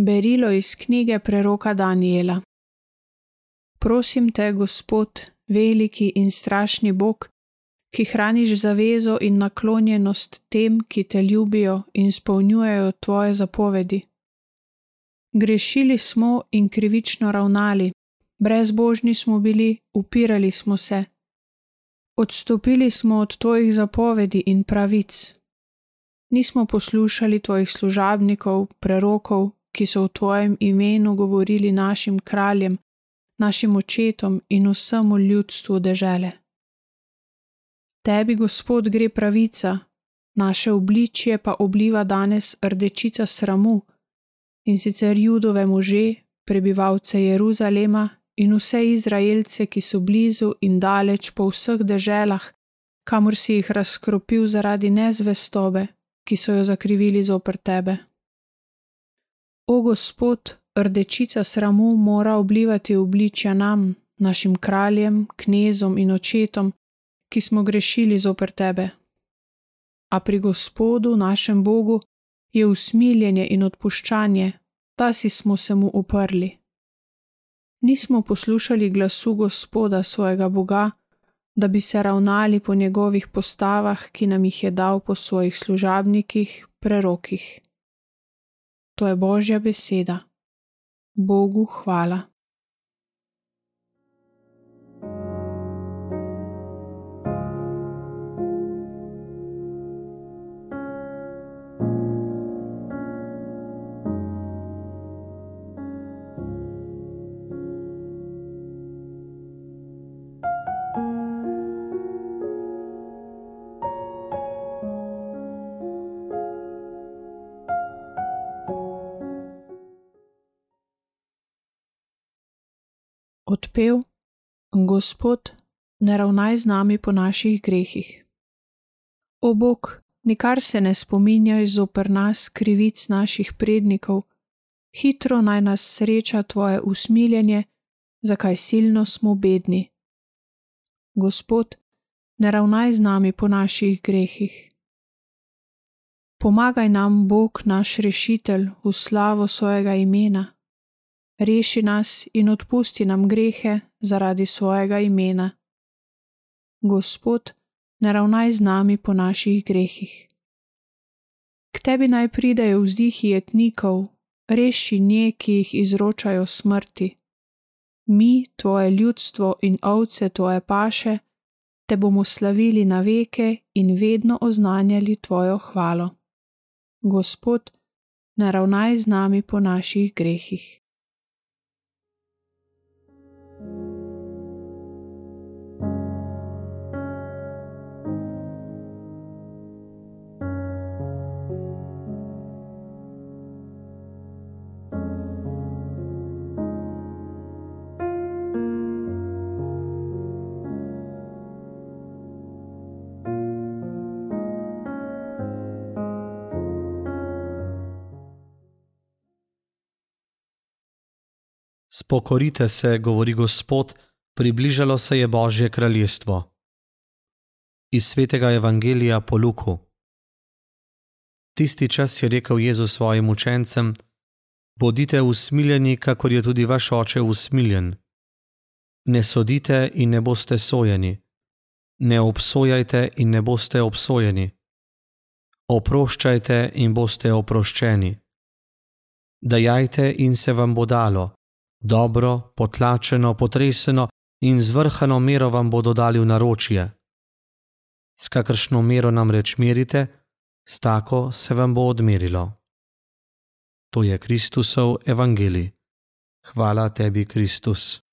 Berilo iz knjige preroka Daniela. Prosim te, Gospod, veliki in strašni Bog, ki hraniš zavezo in naklonjenost tem, ki te ljubijo in spolnjujejo tvoje zapovedi. Grešili smo in krivično ravnali, brezbožni smo bili, upirali smo se. Odstopili smo od tvojih zapovedi in pravic. Nismo poslušali tvojih služabnikov, prerokov, ki so v tvojem imenu govorili našim kraljem, našim očetom in vsemu ljudstvu dežele. Tebi, Gospod, gre pravica, naše obličje pa obliva danes rdečica sramu in sicer judove može, prebivalce Jeruzalema in vse Izraelce, ki so blizu in daleč po vseh deželah, kamor si jih razkropil zaradi nezvestobe, ki so jo zakrivili zoper tebe. O Gospod, rdečica sramu mora oblivati obličja nam, našim kraljem, knezom in očetom, ki smo grešili zoper tebe. A pri Gospodu, našem Bogu, je usmiljenje in odpuščanje, ta si smo se mu uprli. Nismo poslušali glasu Gospoda svojega Boga, da bi se ravnali po njegovih postavah, ki nam jih je dal po svojih služabnikih, prerokih. To je Božja beseda. Bogu hvala. Odpev: Gospod, ne ravnaj z nami po naših grehih. O Bog, nikar se ne spominjaj zoper nas krivic naših prednikov, hitro naj nas sreča tvoje usmiljenje, zakaj silno smo bedni. Gospod, ne ravnaj z nami po naših grehih. Pomagaj nam, Bog, naš rešitelj, v slavo svojega imena reši nas in odpusti nam grehe zaradi svojega imena. Gospod, ne ravnaj z nami po naših grehih. K tebi naj pridejo vzdihi etnikov, reši nje, ki jih izročajo smrti. Mi, tvoje ljudstvo in ovce tvoje paše, te bomo slavili na veke in vedno oznanjali tvojo hvalo. Gospod, ne ravnaj z nami po naših grehih. Spokorite se, govori Gospod, približalo se je Božje kraljestvo. Iz svetega evangelija po Luku. Tisti čas je rekel Jezus svojim učencem: Bodite usmiljeni, kakor je tudi vaš oče usmiljen. Ne sodite in ne boste sojeni, ne obsojajte in ne boste obsojeni. Oproščajte in boste oproščeni. Dajajte in se vam bo dalo dobro, potlačeno, potreseno in zvrhano mero vam bodo dali v naročje. S kakršno mero nam reč merite, s tako se vam bo odmerilo. To je Kristusov evangelij. Hvala tebi, Kristus.